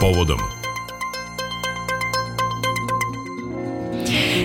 povodom.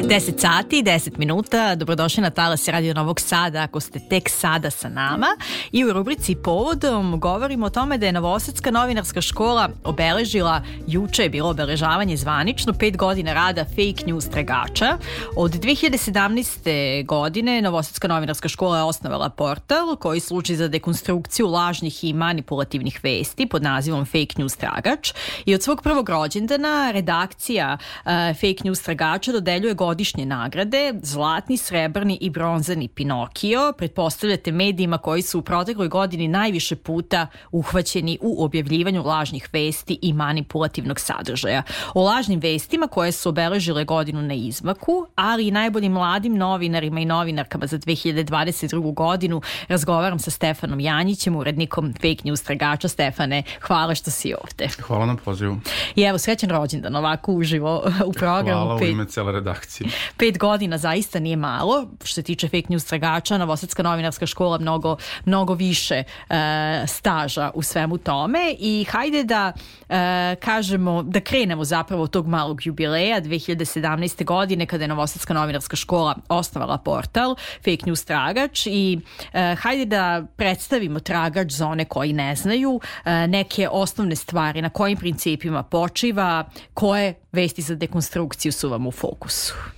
10 sati i 10 minuta. Dobrodošli na Talas Radio Novog Sada ako ste tek sada sa nama. I u rubrici Povodom govorimo o tome da je Novosadska novinarska škola obeležila, juče je bilo obeležavanje zvanično, pet godina rada fake news tragača. Od 2017. godine Novosadska novinarska škola je osnovala portal koji služi za dekonstrukciju lažnih i manipulativnih vesti pod nazivom Fake News Tragač. I od svog prvog rođendana redakcija uh, Fake News Tragača dodeljuje godinu godišnje nagrade, zlatni, srebrni i bronzani Pinokio, pretpostavljate medijima koji su u protekloj godini najviše puta uhvaćeni u objavljivanju lažnih vesti i manipulativnog sadržaja. O lažnim vestima koje su obeležile godinu na izmaku, ali i najboljim mladim novinarima i novinarkama za 2022. godinu razgovaram sa Stefanom Janjićem, urednikom Fake News tragača. Stefane, hvala što si ovde. Hvala na pozivu. I evo, srećan rođendan ovako uživo u programu. Hvala u ime cele redakcije. Pet godina zaista nije malo, što se tiče fake news tragača, Novosadska novinarska škola mnogo, mnogo više e, staža u svemu tome i hajde da e, kažemo, da krenemo zapravo tog malog jubileja 2017. godine kada je Novosadska novinarska škola osnovala portal Fake News Tragač i e, hajde da predstavimo tragač za one koji ne znaju e, neke osnovne stvari, na kojim principima počiva, koje vesti za dekonstrukciju su vam u fokusu.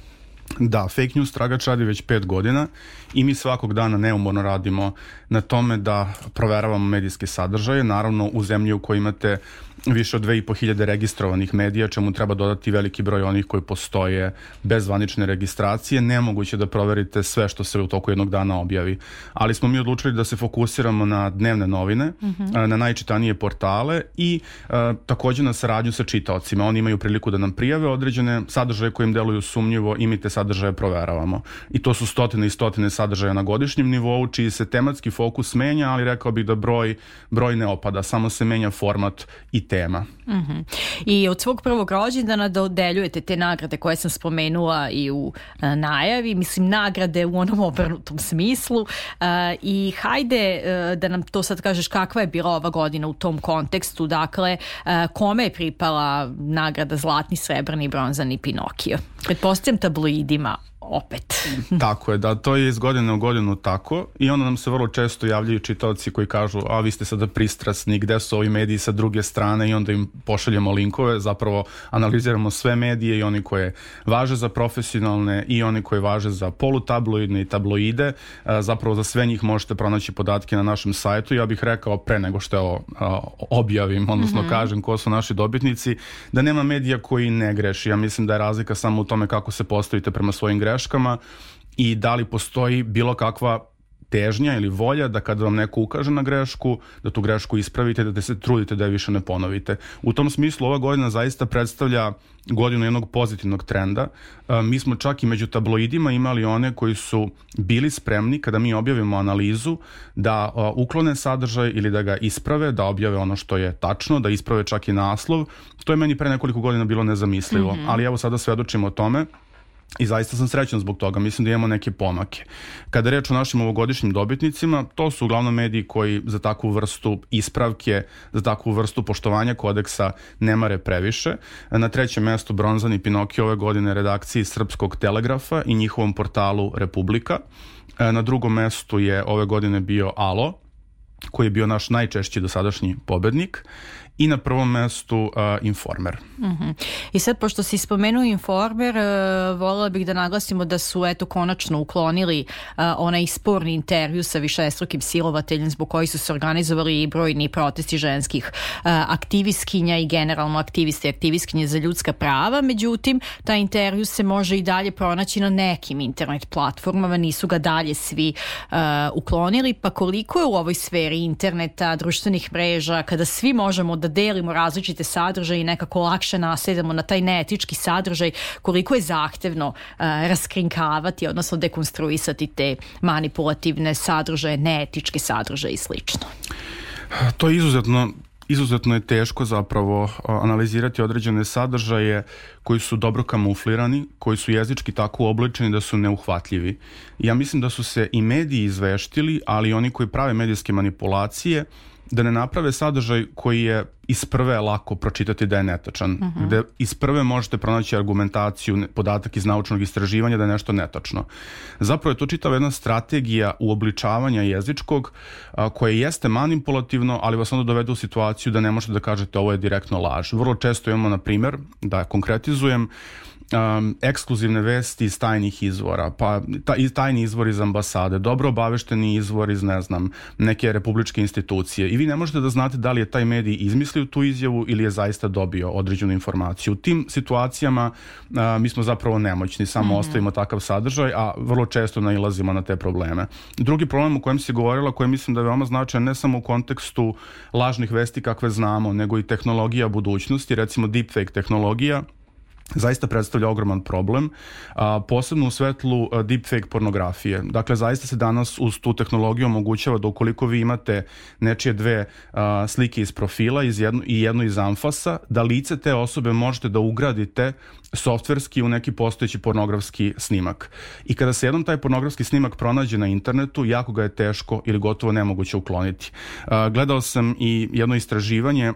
Da, fake news tragač radi već pet godina i mi svakog dana neumorno radimo na tome da proveravamo medijske sadržaje, naravno u zemlji u kojoj imate više od 2500 registrovanih medija, čemu treba dodati veliki broj onih koji postoje bez zvanične registracije. Nemoguće da proverite sve što se u toku jednog dana objavi. Ali smo mi odlučili da se fokusiramo na dnevne novine, mm -hmm. na najčitanije portale i a, takođe na saradnju sa čitaocima. Oni imaju priliku da nam prijave određene sadržaje koje im deluju sumnjivo i mi te sadržaje proveravamo. I to su stotine i stotine sadržaja na godišnjem nivou, čiji se tematski fokus menja, ali rekao bih da broj, broj ne opada, samo se menja format i tema. Mm -hmm. I od svog prvog rođendana dodeljujete te nagrade koje sam spomenula i u a, najavi, mislim nagrade u onom obrnutom smislu a, i hajde a, da nam to sad kažeš kakva je bila ova godina u tom kontekstu, dakle a, kome je pripala nagrada Zlatni, Srebrni Bronzani Pinokio? Pretpostavljam tabloidima opet. tako je, da, to je iz godine u godinu tako i onda nam se vrlo često javljaju čitaoci koji kažu, a vi ste sada pristrasni, gde su ovi mediji sa druge strane i onda im pošaljemo linkove, zapravo analiziramo sve medije i oni koje važe za profesionalne i oni koje važe za polutabloidne i tabloide, zapravo za sve njih možete pronaći podatke na našem sajtu. Ja bih rekao pre nego što ovo objavim, odnosno mm -hmm. kažem ko su naši dobitnici, da nema medija koji ne greši. Ja mislim da je razlika samo u tome kako se postavite prema svojim greškama i da li postoji bilo kakva težnja ili volja da kada vam neko ukaže na grešku, da tu grešku ispravite, da se trudite da je više ne ponovite. U tom smislu ova godina zaista predstavlja godinu jednog pozitivnog trenda. Mi smo čak i među tabloidima imali one koji su bili spremni kada mi objavimo analizu da uklone sadržaj ili da ga isprave, da objave ono što je tačno, da isprave čak i naslov. To je meni pre nekoliko godina bilo nezamislivo, mm -hmm. ali evo sada svedočimo o tome I zaista sam srećan zbog toga, mislim da imamo neke pomake. Kada reč o našim ovogodišnjim dobitnicima, to su uglavnom mediji koji za takvu vrstu ispravke, za takvu vrstu poštovanja kodeksa ne mare previše. Na trećem mestu bronzani Pinokio ove godine redakciji Srpskog telegrafa i njihovom portalu Republika. Na drugom mestu je ove godine bio Alo, koji je bio naš najčešći dosadašnji pobednik i na prvom mestu uh, Informer. Uh mhm. -huh. I sad, pošto si spomenuo Informer, uh, volila bih da naglasimo da su eto konačno uklonili uh, onaj sporni intervju sa višestrukim silovateljem zbog koji su se organizovali i brojni protesti ženskih uh, aktivistkinja i generalno aktivisti i aktivistkinje za ljudska prava. Međutim, ta intervju se može i dalje pronaći na nekim internet platformama, nisu ga dalje svi uh, uklonili, pa koliko je u ovoj sferi interneta, društvenih mreža, kada svi možemo da delimo različite sadržaje i nekako lakše nasedamo na taj neetički sadržaj, koliko je zahtevno uh, raskrinkavati, odnosno dekonstruisati te manipulativne sadržaje, neetičke sadržaje i slično. To je izuzetno izuzetno je teško zapravo analizirati određene sadržaje koji su dobro kamuflirani, koji su jezički tako obličeni da su neuhvatljivi. Ja mislim da su se i mediji izveštili, ali oni koji prave medijske manipulacije da ne naprave sadržaj koji je iz prve je lako pročitati da je netačan, uh mhm. -huh. gde iz prve možete pronaći argumentaciju, podatak iz naučnog istraživanja da je nešto netačno. Zapravo je to čitava jedna strategija uobličavanja jezičkog a, koje jeste manipulativno, ali vas onda dovede u situaciju da ne možete da kažete ovo je direktno laž. Vrlo često imamo, na primer, da konkretizujem, um, ekskluzivne vesti iz tajnih izvora, pa ta, tajni izvor iz ambasade, dobro obavešteni izvor iz, ne znam, neke republičke institucije i vi ne možete da znate da li je taj medij izmislio tu izjavu ili je zaista dobio određenu informaciju. U tim situacijama uh, mi smo zapravo nemoćni, samo mm -hmm. ostavimo takav sadržaj, a vrlo često nailazimo na te probleme. Drugi problem o kojem si govorila, koji mislim da je veoma značajan ne samo u kontekstu lažnih vesti kakve znamo, nego i tehnologija budućnosti, recimo deepfake tehnologija, zaista predstavlja ogroman problem, a, posebno u svetlu a, deepfake pornografije. Dakle, zaista se danas uz tu tehnologiju omogućava da ukoliko vi imate nečije dve a, slike iz profila iz jednu, i jednu iz anfasa, da lice te osobe možete da ugradite softverski u neki postojeći pornografski snimak. I kada se jednom taj pornografski snimak pronađe na internetu, jako ga je teško ili gotovo nemoguće ukloniti. A, gledao sam i jedno istraživanje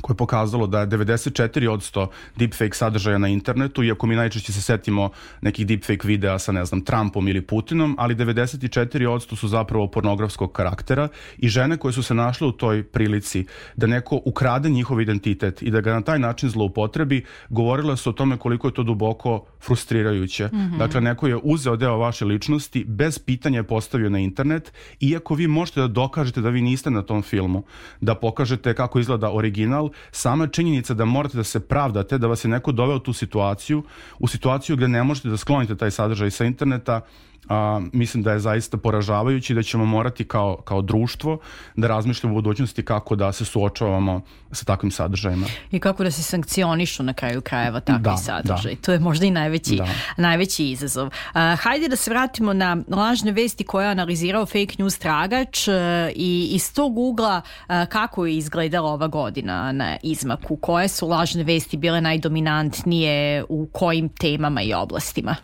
koje je pokazalo da je 94% deepfake sadržaja na internetu, iako mi najčešće se setimo nekih deepfake videa sa, ne znam, Trumpom ili Putinom, ali 94% su zapravo pornografskog karaktera i žene koje su se našle u toj prilici da neko ukrade njihov identitet i da ga na taj način zloupotrebi, govorile su o tome koliko je to duboko frustrirajuće. Mm -hmm. Dakle, neko je uzeo deo vaše ličnosti, bez pitanja je postavio na internet, iako vi možete da dokažete da vi niste na tom filmu, da pokažete kako izgleda original, sama činjenica da morate da se pravdate, da vas je neko doveo u tu situaciju, u situaciju gde ne možete da sklonite taj sadržaj sa interneta, a, mislim da je zaista poražavajući da ćemo morati kao, kao društvo da razmišljamo u budućnosti kako da se suočavamo sa takvim sadržajima. I kako da se sankcionišu na kraju krajeva takvi da, sadržaj. Da. To je možda i najveći, da. najveći izazov. Uh, hajde da se vratimo na lažne vesti koje je analizirao fake news tragač uh, i iz tog ugla uh, kako je izgledala ova godina na izmaku. Koje su lažne vesti bile najdominantnije u kojim temama i oblastima?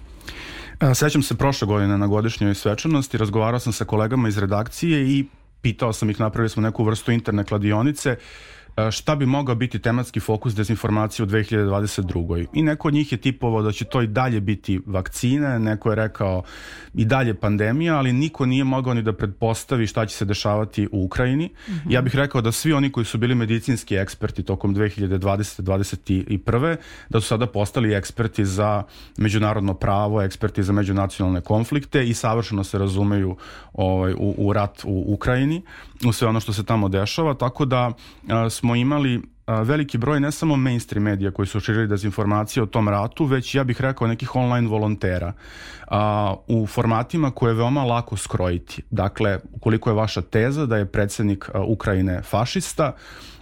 Sećam se prošle godine na godišnjoj svečanosti, razgovarao sam sa kolegama iz redakcije i pitao sam ih, napravili smo neku vrstu interne kladionice E, šta bi mogao biti tematski fokus dezinformacije u 2022. I neko od njih je tipovao da će to i dalje biti vakcine, neko je rekao i dalje pandemija, ali niko nije mogao ni da pretpostavi šta će se dešavati u Ukrajini. Mm -hmm. Ja bih rekao da svi oni koji su bili medicinski eksperti tokom 2020. 2021. da su sada postali eksperti za međunarodno pravo, eksperti za međunacionalne konflikte i savršeno se razumeju ovaj, u, u rat u Ukrajini, u sve ono što se tamo dešava, tako da a, smo imali veliki broj ne samo mainstream medija koji su širili dezinformacije o tom ratu, već ja bih rekao nekih online volontera a, u formatima koje je veoma lako skrojiti. Dakle, ukoliko je vaša teza da je predsednik Ukrajine fašista,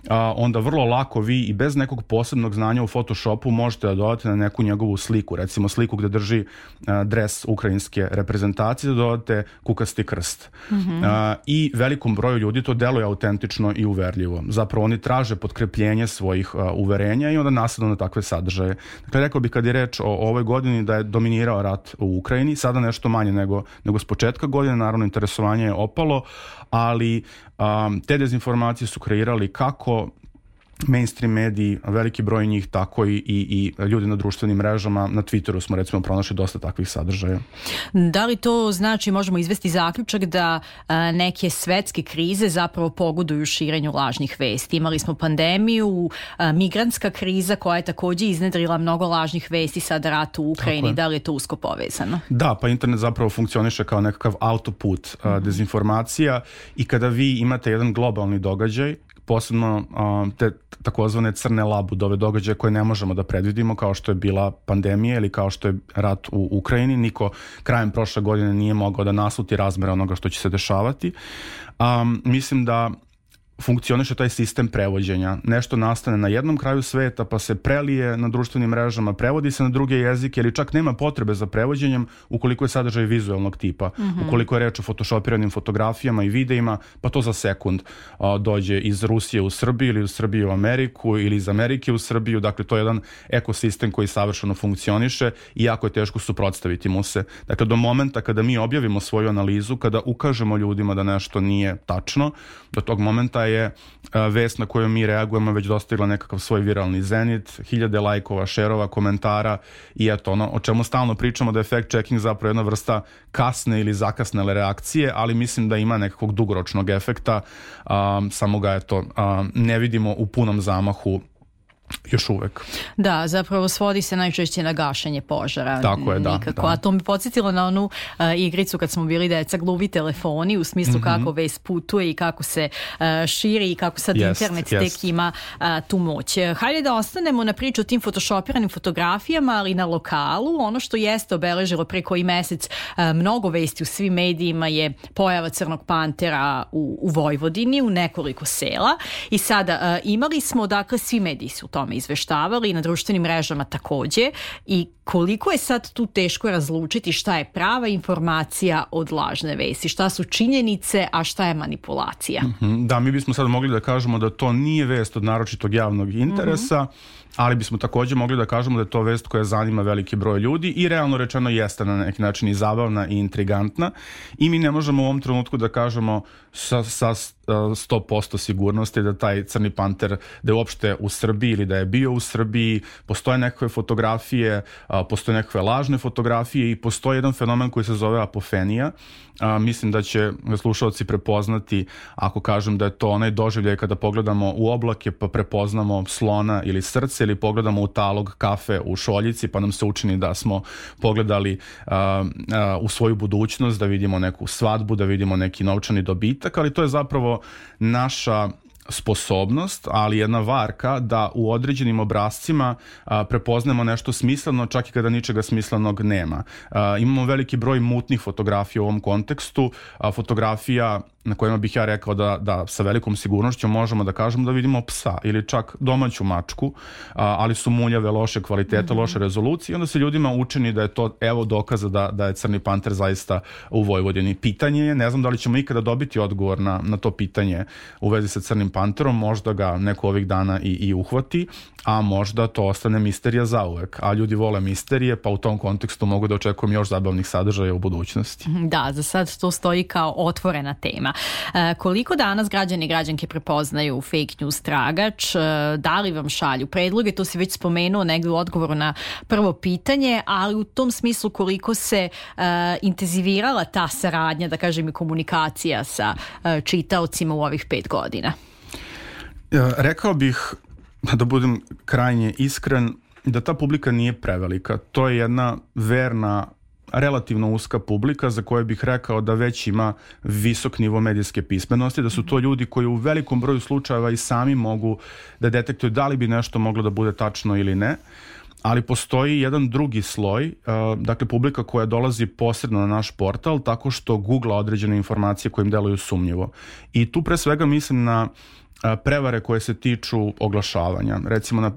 a, onda vrlo lako vi i bez nekog posebnog znanja u Photoshopu možete da dodate na neku njegovu sliku, recimo sliku gde drži a, dres ukrajinske reprezentacije, da dodate kukasti krst. Mm -hmm. a, I velikom broju ljudi to deluje autentično i uverljivo. Zapravo oni traže potkrepljenje svojih a, uverenja i onda nasadno na takve sadržaje. Dakle, rekao bih kad je reč o, o ovoj godini da je dominirao rat u Ukrajini, sada nešto manje nego, nego s početka godine, naravno interesovanje je opalo, ali um, te dezinformacije su kreirali kako mainstream mediji, veliki broj njih, tako i, i, i ljudi na društvenim mrežama. Na Twitteru smo recimo pronašli dosta takvih sadržaja. Da li to znači, možemo izvesti zaključak da a, neke svetske krize zapravo pogoduju širenju lažnih vesti? Imali smo pandemiju, a, migrantska kriza koja je takođe iznedrila mnogo lažnih vesti, sad rat u Ukrajini. Da li je to usko povezano? Da, pa internet zapravo funkcioniše kao nekakav autoput a, mhm. dezinformacija i kada vi imate jedan globalni događaj posebno um, te takozvane crne labudove događaje koje ne možemo da predvidimo kao što je bila pandemija ili kao što je rat u Ukrajini. Niko krajem prošle godine nije mogao da nasluti razmere onoga što će se dešavati. Um, mislim da funkcioniše taj sistem prevođenja. Nešto nastane na jednom kraju sveta, pa se prelije na društvenim mrežama, prevodi se na druge jezike ili čak nema potrebe za prevođenjem ukoliko je sadržaj vizualnog tipa. Mm -hmm. Ukoliko je reč o photoshopiranim fotografijama i videima, pa to za sekund a, dođe iz Rusije u Srbiju ili iz Srbije u Ameriku ili iz Amerike u Srbiju. Dakle, to je jedan ekosistem koji savršeno funkcioniše i jako je teško suprotstaviti mu se. Dakle, do momenta kada mi objavimo svoju analizu, kada ukažemo ljudima da nešto nije tačno, do tog momenta je je vest na koju mi reagujemo već dostigla nekakav svoj viralni zenit, hiljade lajkova, šerova, komentara i eto ono o čemu stalno pričamo da je fact checking zapravo jedna vrsta kasne ili zakasnele reakcije, ali mislim da ima nekakvog dugoročnog efekta, um, samo ga eto um, ne vidimo u punom zamahu još uvek. Da, zapravo svodi se najčešće na gašenje požara. Tako je, da. Nikako. da. A to mi podsjetilo na onu uh, igricu kad smo bili deca gluvi telefoni u smislu mm -hmm. kako vest putuje i kako se uh, širi i kako sad yes, internet yes. tek ima uh, tu moć. Hajde da ostanemo na priču o tim photoshopiranim fotografijama, ali na lokalu. Ono što jeste obeležilo pre koji mesec uh, mnogo vesti u svim medijima je pojava crnog pantera u, u Vojvodini, u nekoliko sela. I sada uh, imali smo, dakle, svi mediji su to tome izveštavali i na društvenim mrežama takođe i koliko je sad tu teško razlučiti šta je prava informacija od lažne vesti, šta su činjenice, a šta je manipulacija. -hmm. Da, mi bismo sad mogli da kažemo da to nije vest od naročitog javnog interesa, mm -hmm ali bismo takođe mogli da kažemo da je to vest koja zanima veliki broj ljudi i realno rečeno jeste na neki način i zabavna i intrigantna i mi ne možemo u ovom trenutku da kažemo sa, sa 100% sigurnosti da taj crni panter da je uopšte u Srbiji ili da je bio u Srbiji, postoje nekakve fotografije, postoje nekakve lažne fotografije i postoji jedan fenomen koji se zove apofenija. Mislim da će slušalci prepoznati ako kažem da je to onaj doživljaj kada pogledamo u oblake pa prepoznamo slona ili srce ili pogledamo u talog kafe u šoljici pa nam se učini da smo pogledali u svoju budućnost, da vidimo neku svadbu, da vidimo neki novčani dobitak, ali to je zapravo naša sposobnost, ali jedna varka da u određenim obrazcima a, prepoznamo nešto smisleno čak i kada ničega smislenog nema. A, imamo veliki broj mutnih fotografija u ovom kontekstu, a, fotografija na kojima bih ja rekao da, da sa velikom sigurnošću možemo da kažemo da vidimo psa ili čak domaću mačku, a, ali su muljave, loše kvalitete, mm -hmm. loše rezolucije i onda se ljudima učini da je to evo dokaza da, da je crni panter zaista u Vojvodini. Pitanje je, ne znam da li ćemo ikada dobiti odgovor na, na to pitanje u vezi sa crnim panterom, možda ga neko ovih dana i, i uhvati, a možda to ostane misterija zauvek, a ljudi vole misterije, pa u tom kontekstu mogu da očekujem još zabavnih sadržaja u budućnosti. Da, za sad to stoji kao otvorena tema. E, koliko danas građani i građanke prepoznaju fake news tragač, e, da li vam šalju predloge, to si već spomenuo negde u odgovoru na prvo pitanje, ali u tom smislu koliko se e, intenzivirala ta saradnja, da kažem i komunikacija sa e, čitaocima u ovih pet godina? Rekao bih da budem krajnje iskren, da ta publika nije prevelika. To je jedna verna relativno uska publika za koje bih rekao da već ima visok nivo medijske pismenosti, da su to ljudi koji u velikom broju slučajeva i sami mogu da detektuju da li bi nešto moglo da bude tačno ili ne ali postoji jedan drugi sloj, dakle publika koja dolazi posredno na naš portal tako što googla određene informacije koje im deluju sumnjivo. I tu pre svega mislim na prevare koje se tiču oglašavanja. Recimo na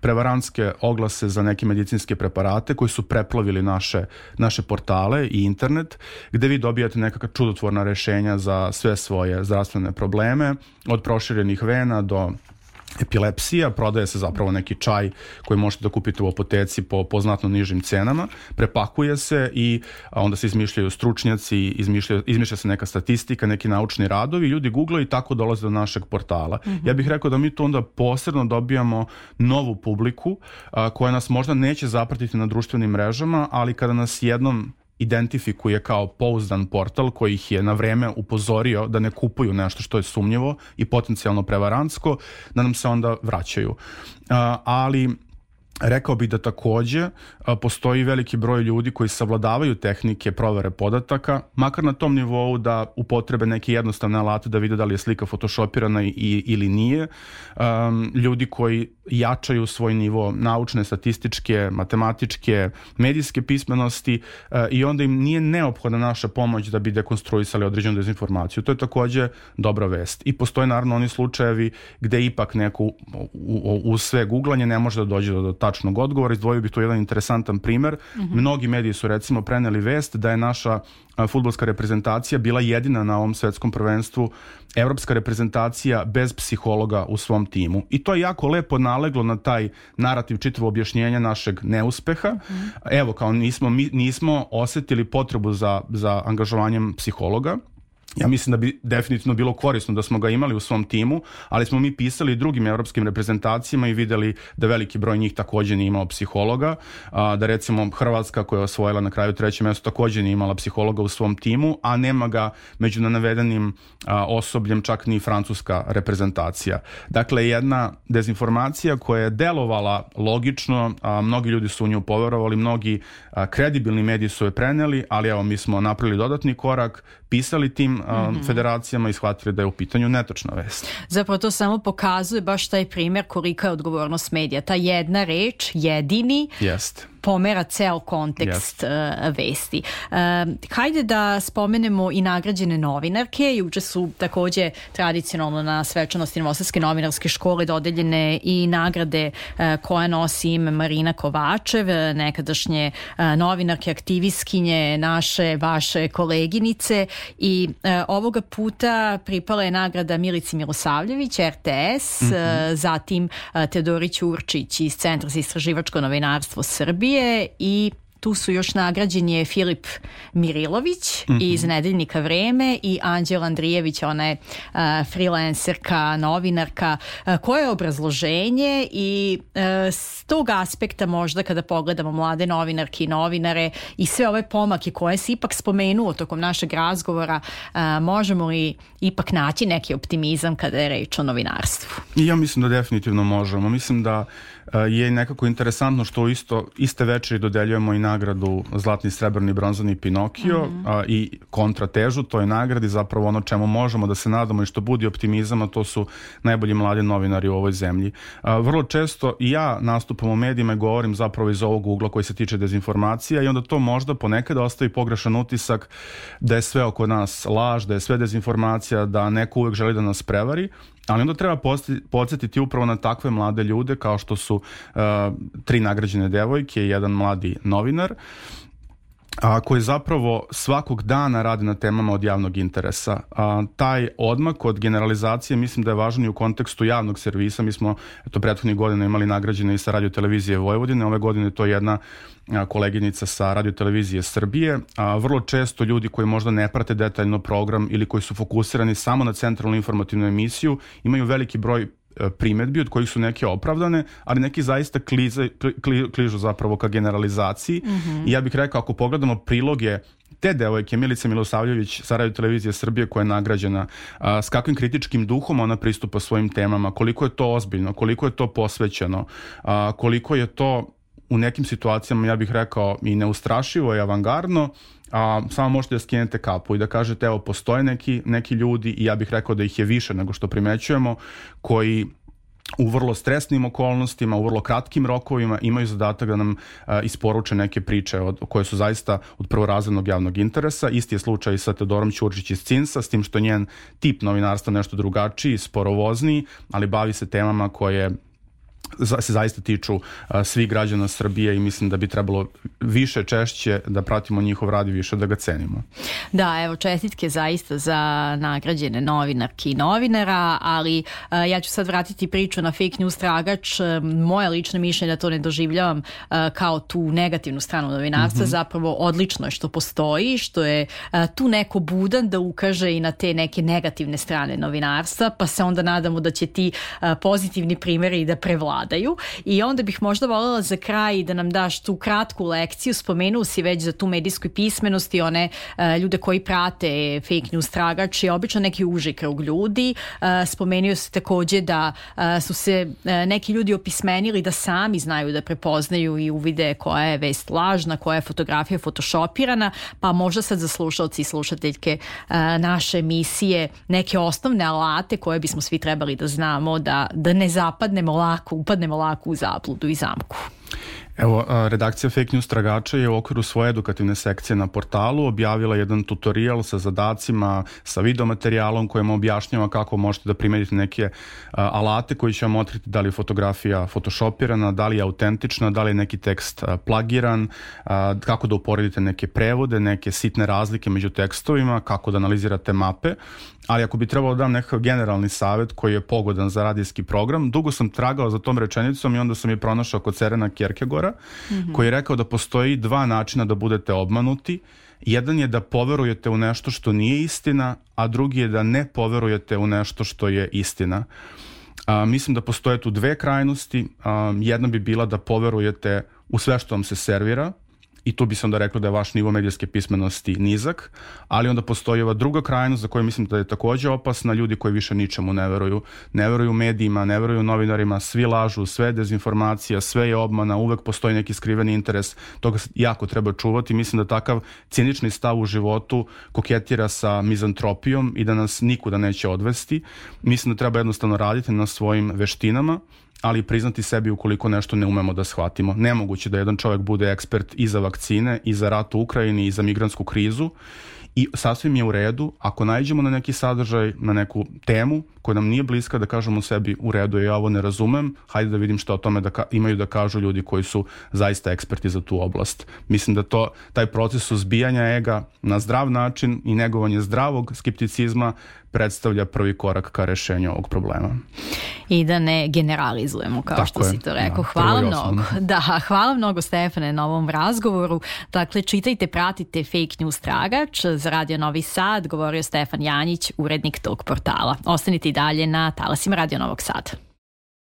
prevarantske oglase za neke medicinske preparate koji su preplavili naše, naše portale i internet, gde vi dobijate nekakva čudotvorna rešenja za sve svoje zdravstvene probleme, od proširenih vena do epilepsija, prodaje se zapravo neki čaj koji možete da kupite u apoteci po, po znatno nižim cenama, prepakuje se i onda se izmišljaju stručnjaci, izmišlja, izmišlja se neka statistika, neki naučni radovi, ljudi googlaju i tako dolaze do našeg portala. Mm -hmm. Ja bih rekao da mi tu onda posredno dobijamo novu publiku a, koja nas možda neće zapratiti na društvenim mrežama, ali kada nas jednom identifikuje kao pouzdan portal koji ih je na vreme upozorio da ne kupuju nešto što je sumnjivo i potencijalno prevarantsko, da nam se onda vraćaju. Uh, ali Rekao bih da takođe postoji veliki broj ljudi koji savladavaju tehnike provere podataka, makar na tom nivou da upotrebe neke jednostavne alate da vide da li je slika photoshopirana i, ili nije. Ljudi koji jačaju svoj nivo naučne, statističke, matematičke, medijske pismenosti uh, i onda im nije neophodna naša pomoć da bi dekonstruisali određenu dezinformaciju. To je takođe dobra vest. I postoje naravno oni slučajevi gde ipak neko u, u, u sve googlanje ne može da dođe do, do tačnog odgovora. Izdvojio bih tu jedan interesantan primer. Mm -hmm. Mnogi mediji su recimo preneli vest da je naša futbolska reprezentacija bila jedina na ovom svetskom prvenstvu evropska reprezentacija bez psihologa u svom timu. I to je jako lepo naleglo na taj narativ čitavo objašnjenja našeg neuspeha. Mm. Evo, kao nismo, mi, nismo osetili potrebu za, za angažovanjem psihologa, Ja mislim da bi definitivno bilo korisno da smo ga imali u svom timu, ali smo mi pisali drugim evropskim reprezentacijama i videli da veliki broj njih takođe nije imao psihologa, a, da recimo Hrvatska koja je osvojila na kraju treće mesto takođe nije imala psihologa u svom timu, a nema ga među navedenim a, osobljem čak ni francuska reprezentacija. Dakle, jedna dezinformacija koja je delovala logično, a, mnogi ljudi su u nju poverovali, mnogi a, kredibilni mediji su je preneli, ali evo mi smo napravili dodatni korak, pisali tim mm -hmm. federacijama i shvatili da je u pitanju netočna vest. Zapravo to samo pokazuje baš taj primer kolika je odgovornost medija. Ta jedna reč, jedini, Jest pomera ceo kontekst yes. uh, vesti. Uh, hajde da spomenemo i nagrađene novinarke. Juče su takođe tradicionalno na svečanosti Novosadske novinarske škole dodeljene i nagrade uh, koja nosi ime Marina Kovačev, nekadašnje uh, novinarke, aktivistkinje, naše, vaše koleginice i uh, ovoga puta pripala je nagrada Milici Milosavljević, RTS, mm -hmm. uh, zatim uh, Teodori Ćurčić iz Centra za istraživačko novinarstvo Srbije Srbije i tu su još nagrađen je Filip Mirilović mm -hmm. iz Nedeljnika Vreme i Anđela Andrijević, ona je uh, freelancerka, novinarka. Uh, koje je obrazloženje i uh, s tog aspekta možda kada pogledamo mlade novinarke i novinare i sve ove pomake koje se ipak spomenuo tokom našeg razgovora, uh, možemo li ipak naći neki optimizam kada je reč o novinarstvu? Ja mislim da definitivno možemo. Mislim da je nekako interesantno što isto iste večeri dodeljujemo i nagradu Zlatni, Srebrni, Bronzani Pinokio mm -hmm. a, i kontratežu toj nagradi zapravo ono čemu možemo da se nadamo i što budi optimizam, a to su najbolji mladi novinari u ovoj zemlji. A, vrlo često i ja nastupam u medijima i govorim zapravo iz ovog ugla koji se tiče dezinformacija i onda to možda ponekad ostavi pogrešan utisak da je sve oko nas laž, da je sve dezinformacija, da neko uvek želi da nas prevari, Ali onda treba podsjetiti upravo na takve mlade ljude kao što su uh, tri nagrađene devojke i jedan mladi novinar a, koji zapravo svakog dana radi na temama od javnog interesa. A, taj odmak od generalizacije mislim da je važan i u kontekstu javnog servisa. Mi smo eto, prethodnih godina imali nagrađene i sa radio televizije Vojvodine. Ove godine to je jedna koleginica sa radio televizije Srbije. A, vrlo često ljudi koji možda ne prate detaljno program ili koji su fokusirani samo na centralnu informativnu emisiju imaju veliki broj primetbi od kojih su neke opravdane, ali neki zaista klize, kli, kližu zapravo ka generalizaciji mm -hmm. i ja bih rekao ako pogledamo priloge te devojke Milice Milosavljević sa radio televizije Srbije koja je nagrađena a, s kakvim kritičkim duhom ona pristupa svojim temama, koliko je to ozbiljno, koliko je to posvećeno, a, koliko je to u nekim situacijama ja bih rekao i neustrašivo i avangardno a, samo možete da skinete kapu i da kažete evo postoje neki, neki ljudi i ja bih rekao da ih je više nego što primećujemo koji u vrlo stresnim okolnostima, u vrlo kratkim rokovima imaju zadatak da nam a, isporuče neke priče od, koje su zaista od prvorazrednog javnog interesa. Isti je slučaj sa Teodorom Ćurčić iz Cinsa, s tim što njen tip novinarstva nešto drugačiji, sporovozniji, ali bavi se temama koje se zaista tiču a, svih građana Srbije i mislim da bi trebalo više češće da pratimo njihov rad i više da ga cenimo. Da, evo čestitke zaista za nagrađene novinarki i novinara, ali a, ja ću sad vratiti priču na fake news tragač. Moje lično mišljenje da to ne doživljavam a, kao tu negativnu stranu novinarstva, mm -hmm. zapravo odlično je što postoji, što je a, tu neko budan da ukaže i na te neke negativne strane novinarstva, pa se onda nadamo da će ti a, pozitivni primjeri da prevladaju vladaju i onda bih možda voljela za kraj da nam daš tu kratku lekciju, spomenuo si već za tu medijsku pismenost i one uh, ljude koji prate fake news tragač i obično neki uži krug ljudi. Uh, spomenuo si takođe da uh, su se uh, neki ljudi opismenili da sami znaju da prepoznaju i uvide koja je vest lažna, koja je fotografija photoshopirana, pa možda sad za slušalci i slušateljke uh, naše emisije neke osnovne alate koje bismo svi trebali da znamo da, da ne zapadnemo lako upadnemo lako u zabludu i zamku. Evo, redakcija Fake News Tragača je u okviru svoje edukativne sekcije na portalu objavila jedan tutorial sa zadacima, sa videomaterijalom kojem objašnjava kako možete da primenite neke alate koji će vam otkriti da li je fotografija photoshopirana, da li je autentična, da li je neki tekst plagiran, kako da uporedite neke prevode, neke sitne razlike među tekstovima, kako da analizirate mape. Ali ako bi trebalo da dam nekakav generalni savet koji je pogodan za radijski program, dugo sam tragao za tom rečenicom i onda sam je pronašao kod Serena Kierkegora, mm -hmm. koji je rekao da postoji dva načina da budete obmanuti. Jedan je da poverujete u nešto što nije istina, a drugi je da ne poverujete u nešto što je istina. A, mislim da postoje tu dve krajnosti. A, jedna bi bila da poverujete u sve što vam se servira, i tu bi se onda reklo da je vaš nivo medijske pismenosti nizak, ali onda postoji ova druga krajnost za koju mislim da je takođe opasna, ljudi koji više ničemu ne veruju, ne veruju medijima, ne veruju novinarima, svi lažu, sve je dezinformacija, sve je obmana, uvek postoji neki skriveni interes, toga jako treba čuvati, mislim da takav cinični stav u životu koketira sa mizantropijom i da nas nikuda neće odvesti, mislim da treba jednostavno raditi na svojim veštinama, ali priznati sebi ukoliko nešto ne umemo da shvatimo. Nemoguće da jedan čovjek bude ekspert i za vakcine, i za rat u Ukrajini, i za migransku krizu i sasvim je u redu ako najđemo na neki sadržaj, na neku temu koja nam nije bliska da kažemo sebi u redu ja ovo ne razumem, hajde da vidim što o tome da ka, imaju da kažu ljudi koji su zaista eksperti za tu oblast. Mislim da to taj proces suzbijanja ega na zdrav način i negovanje zdravog skepticizma predstavlja prvi korak ka rešenju ovog problema. I da ne generalizujemo, kao Tako što je. si to rekao. Da, hvala mnogo. Da, hvala mnogo Stefane na ovom razgovoru. Dakle, čitajte, pratite Fake News Tragač za Radio Novi Sad, govorio Stefan Janjić, urednik tog portala. Ostanite i dalje na talasima Radio Novog Sada.